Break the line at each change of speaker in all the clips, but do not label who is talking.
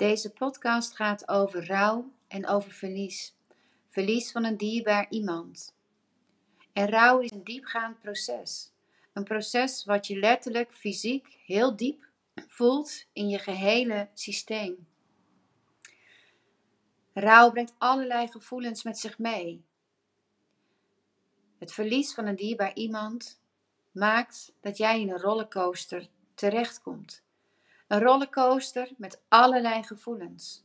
Deze podcast gaat over rouw en over verlies. Verlies van een dierbaar iemand. En rouw is een diepgaand proces. Een proces wat je letterlijk fysiek heel diep voelt in je gehele systeem. Rouw brengt allerlei gevoelens met zich mee. Het verlies van een dierbaar iemand maakt dat jij in een rollercoaster terechtkomt. Een rollercoaster met allerlei gevoelens.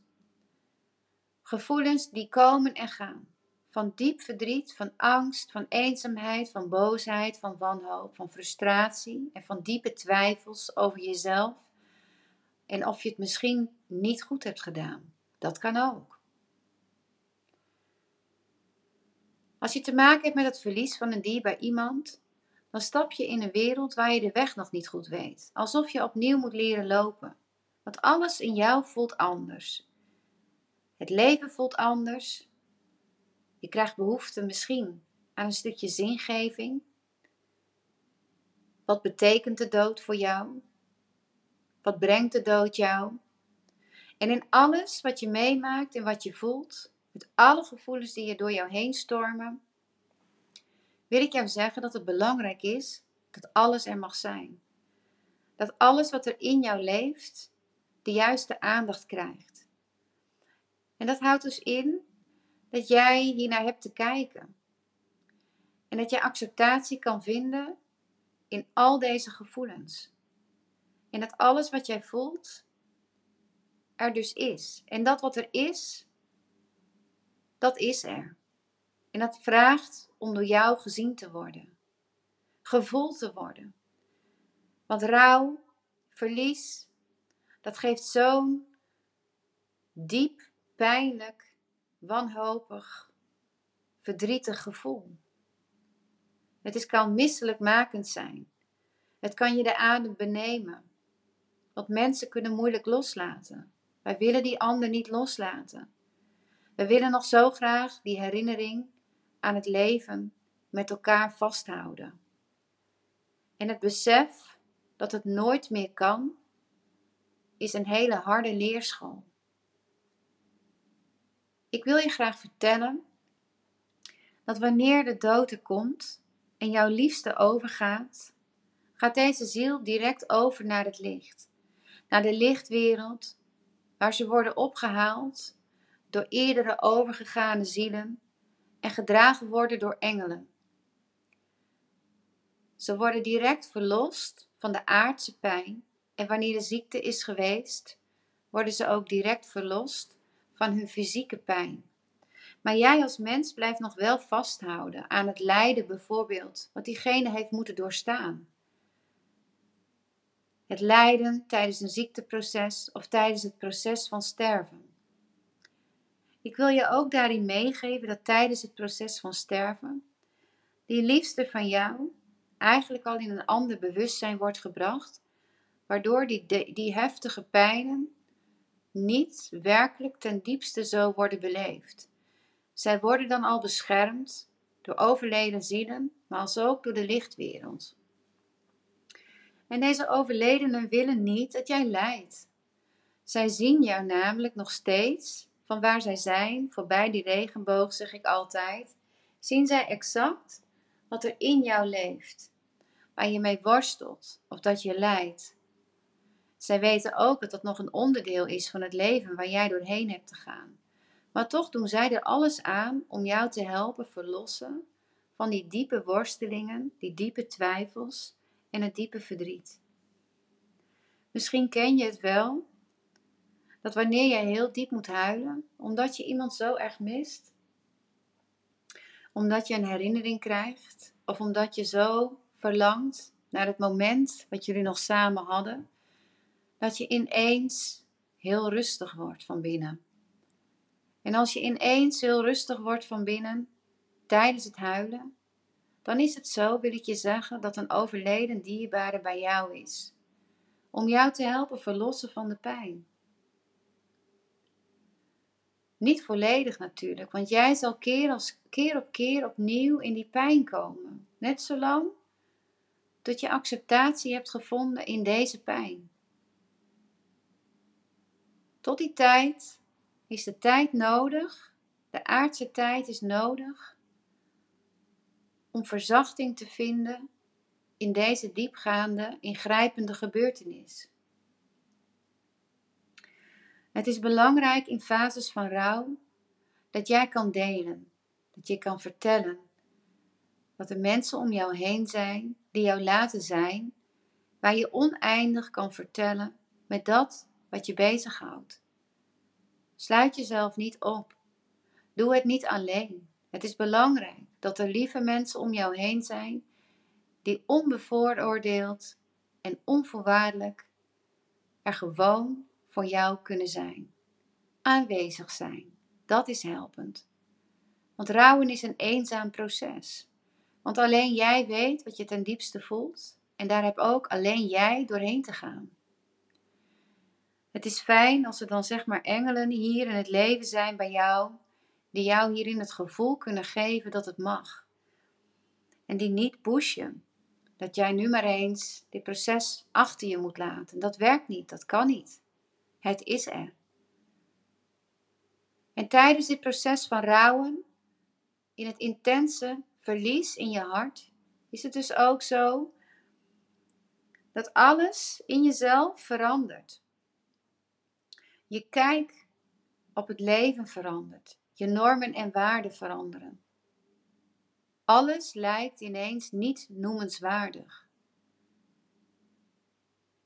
Gevoelens die komen en gaan. Van diep verdriet, van angst, van eenzaamheid, van boosheid, van wanhoop, van frustratie en van diepe twijfels over jezelf en of je het misschien niet goed hebt gedaan. Dat kan ook. Als je te maken hebt met het verlies van een dierbaar iemand, stap je in een wereld waar je de weg nog niet goed weet. Alsof je opnieuw moet leren lopen. Want alles in jou voelt anders. Het leven voelt anders. Je krijgt behoefte misschien aan een stukje zingeving. Wat betekent de dood voor jou? Wat brengt de dood jou? En in alles wat je meemaakt en wat je voelt, met alle gevoelens die er door jou heen stormen, wil ik jou zeggen dat het belangrijk is dat alles er mag zijn. Dat alles wat er in jou leeft, de juiste aandacht krijgt. En dat houdt dus in dat jij hiernaar hebt te kijken. En dat je acceptatie kan vinden in al deze gevoelens. En dat alles wat jij voelt er dus is. En dat wat er is, dat is er. En dat vraagt om door jou gezien te worden, gevoeld te worden. Want rouw, verlies, dat geeft zo'n diep, pijnlijk, wanhopig, verdrietig gevoel. Het is, kan misselijkmakend zijn. Het kan je de adem benemen. Want mensen kunnen moeilijk loslaten. Wij willen die ander niet loslaten. We willen nog zo graag die herinnering aan het leven met elkaar vasthouden. En het besef dat het nooit meer kan, is een hele harde leerschool. Ik wil je graag vertellen dat wanneer de dood er komt en jouw liefste overgaat, gaat deze ziel direct over naar het licht, naar de lichtwereld, waar ze worden opgehaald door eerdere overgegane zielen en gedragen worden door engelen. Ze worden direct verlost van de aardse pijn en wanneer de ziekte is geweest, worden ze ook direct verlost van hun fysieke pijn. Maar jij als mens blijft nog wel vasthouden aan het lijden bijvoorbeeld, wat diegene heeft moeten doorstaan. Het lijden tijdens een ziekteproces of tijdens het proces van sterven. Ik wil je ook daarin meegeven dat tijdens het proces van sterven, die liefste van jou eigenlijk al in een ander bewustzijn wordt gebracht, waardoor die, die heftige pijnen niet werkelijk ten diepste zo worden beleefd. Zij worden dan al beschermd door overleden zielen, maar als ook door de lichtwereld. En deze overledenen willen niet dat jij lijdt. Zij zien jou namelijk nog steeds van waar zij zijn, voorbij die regenboog zeg ik altijd, zien zij exact wat er in jou leeft, waar je mee worstelt of dat je lijdt. Zij weten ook dat dat nog een onderdeel is van het leven waar jij doorheen hebt te gaan. Maar toch doen zij er alles aan om jou te helpen verlossen van die diepe worstelingen, die diepe twijfels en het diepe verdriet. Misschien ken je het wel, dat wanneer jij heel diep moet huilen, omdat je iemand zo erg mist, omdat je een herinnering krijgt, of omdat je zo verlangt naar het moment wat jullie nog samen hadden, dat je ineens heel rustig wordt van binnen. En als je ineens heel rustig wordt van binnen tijdens het huilen, dan is het zo, wil ik je zeggen, dat een overleden dierbare bij jou is. Om jou te helpen verlossen van de pijn. Niet volledig natuurlijk, want jij zal keer, keer op keer opnieuw in die pijn komen. Net zolang tot je acceptatie hebt gevonden in deze pijn. Tot die tijd is de tijd nodig, de aardse tijd is nodig om verzachting te vinden in deze diepgaande, ingrijpende gebeurtenis. Het is belangrijk in fases van rouw dat jij kan delen, dat je kan vertellen dat er mensen om jou heen zijn die jou laten zijn, waar je oneindig kan vertellen met dat wat je bezighoudt. Sluit jezelf niet op. Doe het niet alleen. Het is belangrijk dat er lieve mensen om jou heen zijn die onbevooroordeeld en onvoorwaardelijk er gewoon voor jou kunnen zijn. Aanwezig zijn, dat is helpend. Want rouwen is een eenzaam proces. Want alleen jij weet wat je ten diepste voelt en daar heb ook alleen jij doorheen te gaan. Het is fijn als er dan zeg maar engelen hier in het leven zijn bij jou, die jou hierin het gevoel kunnen geven dat het mag. En die niet pushen, dat jij nu maar eens dit proces achter je moet laten. Dat werkt niet, dat kan niet. Het is er. En tijdens dit proces van rouwen, in het intense verlies in je hart, is het dus ook zo dat alles in jezelf verandert. Je kijk op het leven verandert. Je normen en waarden veranderen. Alles lijkt ineens niet noemenswaardig.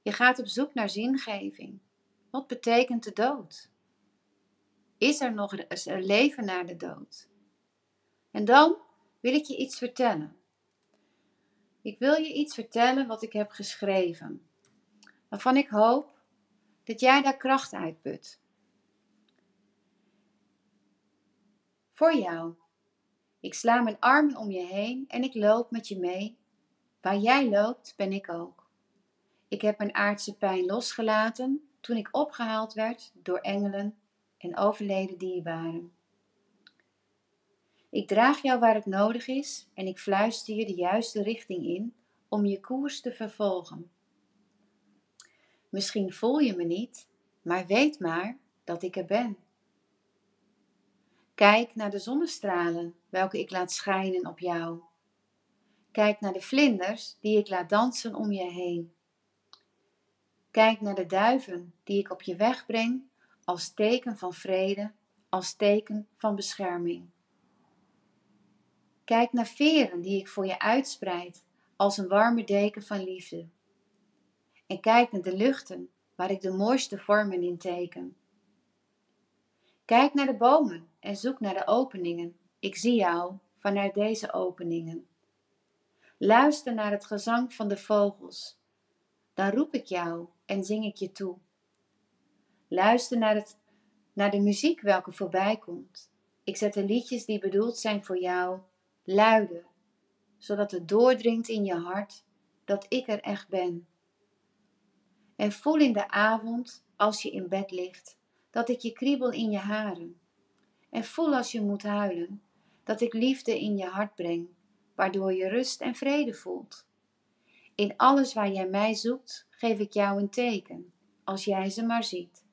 Je gaat op zoek naar zingeving. Wat betekent de dood? Is er nog een leven na de dood? En dan wil ik je iets vertellen. Ik wil je iets vertellen wat ik heb geschreven, waarvan ik hoop dat jij daar kracht uit put. Voor jou. Ik sla mijn armen om je heen en ik loop met je mee. Waar jij loopt, ben ik ook. Ik heb mijn aardse pijn losgelaten toen ik opgehaald werd door engelen en overleden dierbaren. Ik draag jou waar het nodig is en ik fluister je de juiste richting in om je koers te vervolgen. Misschien voel je me niet, maar weet maar dat ik er ben. Kijk naar de zonnestralen welke ik laat schijnen op jou. Kijk naar de vlinders die ik laat dansen om je heen. Kijk naar de duiven die ik op je weg breng als teken van vrede, als teken van bescherming. Kijk naar veren die ik voor je uitspreid als een warme deken van liefde. En kijk naar de luchten waar ik de mooiste vormen in teken. Kijk naar de bomen en zoek naar de openingen. Ik zie jou vanuit deze openingen. Luister naar het gezang van de vogels. Dan roep ik jou en zing ik je toe. Luister naar, het, naar de muziek welke voorbij komt. Ik zet de liedjes die bedoeld zijn voor jou luider, zodat het doordringt in je hart dat ik er echt ben. En voel in de avond, als je in bed ligt, dat ik je kriebel in je haren. En voel als je moet huilen, dat ik liefde in je hart breng, waardoor je rust en vrede voelt. In alles waar jij mij zoekt, geef ik jou een teken, als jij ze maar ziet.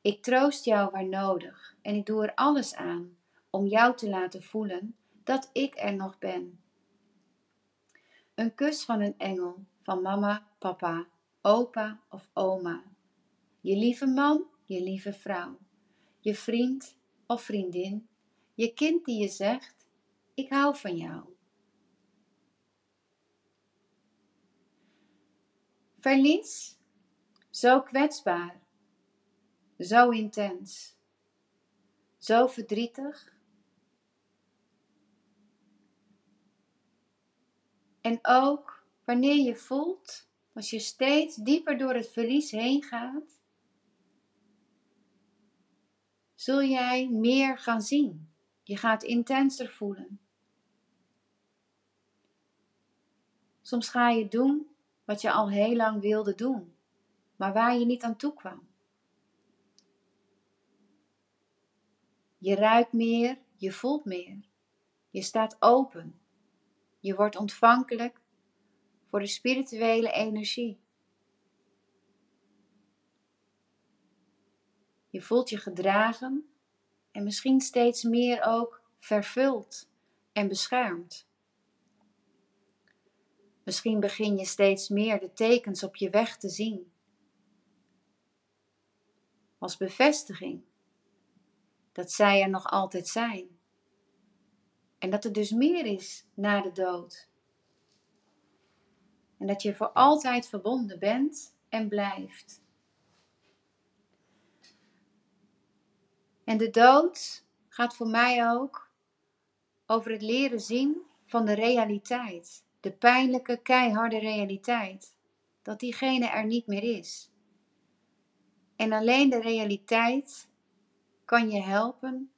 Ik troost jou waar nodig en ik doe er alles aan om jou te laten voelen dat ik er nog ben. Een kus van een engel, van mama, papa, opa of oma. Je lieve man, je lieve vrouw. Je vriend of vriendin. Je kind die je zegt, ik hou van jou. Verlies, zo kwetsbaar, zo intens, zo verdrietig En ook wanneer je voelt, als je steeds dieper door het verlies heen gaat, zul jij meer gaan zien. Je gaat intenser voelen. Soms ga je doen wat je al heel lang wilde doen, maar waar je niet aan toe kwam. Je ruikt meer, je voelt meer. Je staat open. Je wordt ontvankelijk voor de spirituele energie. Je voelt je gedragen en misschien steeds meer ook vervuld en beschermd. Misschien begin je steeds meer de tekens op je weg te zien. Als bevestiging dat zij er nog altijd zijn. En dat er dus meer is na de dood. En dat je voor altijd verbonden bent en blijft. En de dood gaat voor mij ook over het leren zien van de realiteit. De pijnlijke, keiharde realiteit. Dat diegene er niet meer is. En alleen de realiteit kan je helpen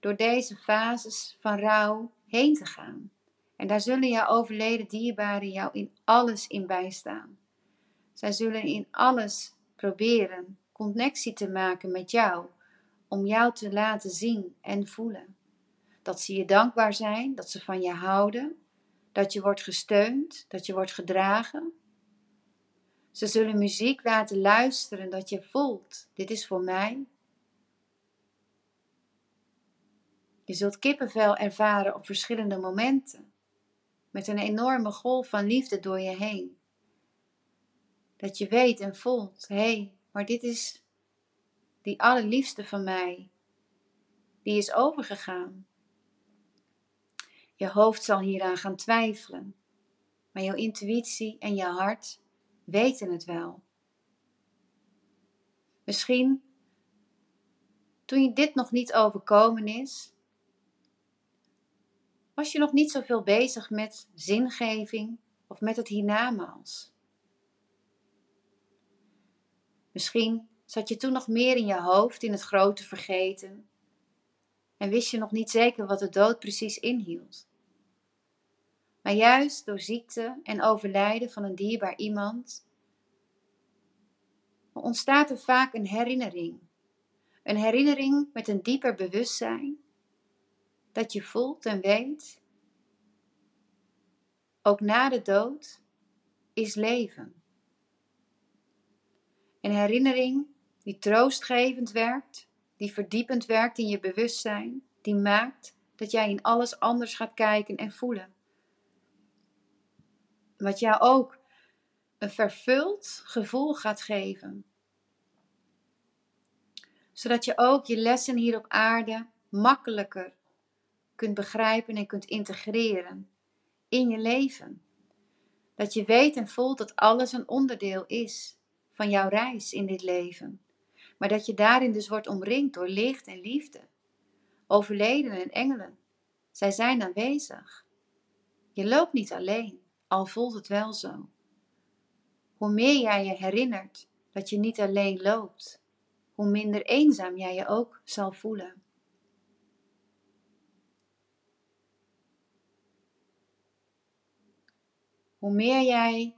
door deze fases van rouw heen te gaan. En daar zullen jouw overleden dierbaren jou in alles in bijstaan. Zij zullen in alles proberen connectie te maken met jou, om jou te laten zien en voelen. Dat ze je dankbaar zijn, dat ze van je houden, dat je wordt gesteund, dat je wordt gedragen. Ze zullen muziek laten luisteren dat je voelt, dit is voor mij. Je zult kippenvel ervaren op verschillende momenten, met een enorme golf van liefde door je heen. Dat je weet en voelt, hé, hey, maar dit is die allerliefste van mij, die is overgegaan. Je hoofd zal hieraan gaan twijfelen, maar jouw intuïtie en je hart weten het wel. Misschien toen je dit nog niet overkomen is, was je nog niet zoveel bezig met zingeving of met het hiernamaals. Misschien zat je toen nog meer in je hoofd in het grote vergeten en wist je nog niet zeker wat de dood precies inhield. Maar juist door ziekte en overlijden van een dierbaar iemand ontstaat er vaak een herinnering. Een herinnering met een dieper bewustzijn dat je voelt en weet, ook na de dood is leven. Een herinnering die troostgevend werkt, die verdiepend werkt in je bewustzijn, die maakt dat jij in alles anders gaat kijken en voelen. Wat jou ook een vervuld gevoel gaat geven. Zodat je ook je lessen hier op aarde makkelijker kunt begrijpen en kunt integreren in je leven. Dat je weet en voelt dat alles een onderdeel is van jouw reis in dit leven. Maar dat je daarin dus wordt omringd door licht en liefde. Overledenen en engelen. Zij zijn aanwezig. Je loopt niet alleen, al voelt het wel zo. Hoe meer jij je herinnert dat je niet alleen loopt, hoe minder eenzaam jij je ook zal voelen. Hoe meer jij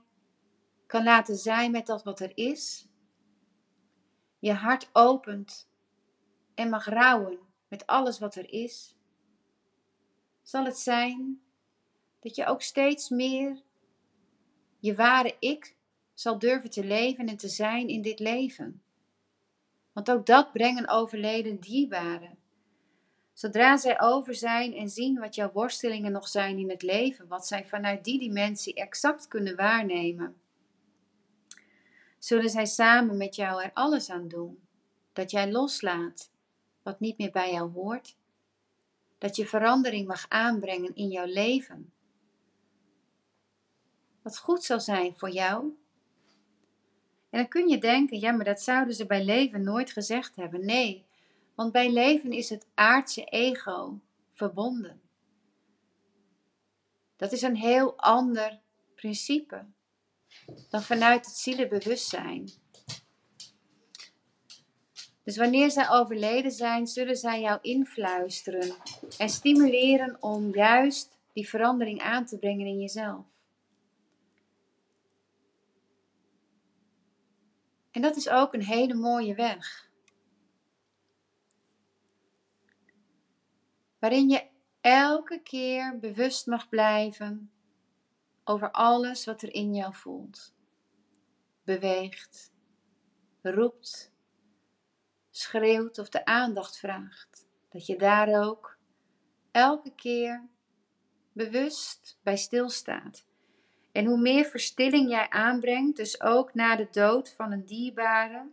kan laten zijn met dat wat er is, je hart opent en mag rouwen met alles wat er is, zal het zijn dat je ook steeds meer je ware ik zal durven te leven en te zijn in dit leven. Want ook dat brengen overleden dierbaren. Zodra zij over zijn en zien wat jouw worstelingen nog zijn in het leven, wat zij vanuit die dimensie exact kunnen waarnemen, zullen zij samen met jou er alles aan doen. Dat jij loslaat wat niet meer bij jou hoort. Dat je verandering mag aanbrengen in jouw leven. Wat goed zal zijn voor jou. En dan kun je denken, ja, maar dat zouden ze bij leven nooit gezegd hebben. Nee, want bij leven is het aardse ego verbonden. Dat is een heel ander principe dan vanuit het zielenbewustzijn. Dus wanneer zij overleden zijn, zullen zij jou influisteren en stimuleren om juist die verandering aan te brengen in jezelf. En dat is ook een hele mooie weg. waarin je elke keer bewust mag blijven over alles wat er in jou voelt, beweegt, roept, schreeuwt of de aandacht vraagt. Dat je daar ook elke keer bewust bij stilstaat. En hoe meer verstilling jij aanbrengt, dus ook na de dood van een dierbare,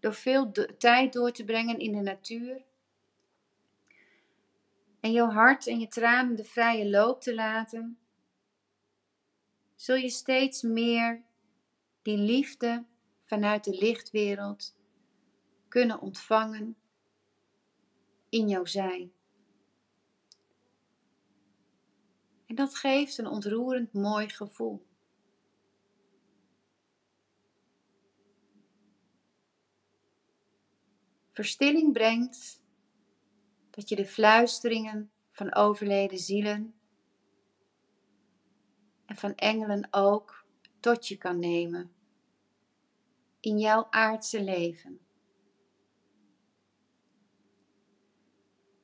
door veel tijd door te brengen in de natuur, en jouw hart en je tranen de vrije loop te laten, zul je steeds meer die liefde vanuit de lichtwereld kunnen ontvangen in jouw zijn. En dat geeft een ontroerend mooi gevoel. Verstilling brengt dat je de fluisteringen van overleden zielen en van engelen ook tot je kan nemen in jouw aardse leven.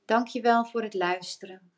Dank je wel voor het luisteren.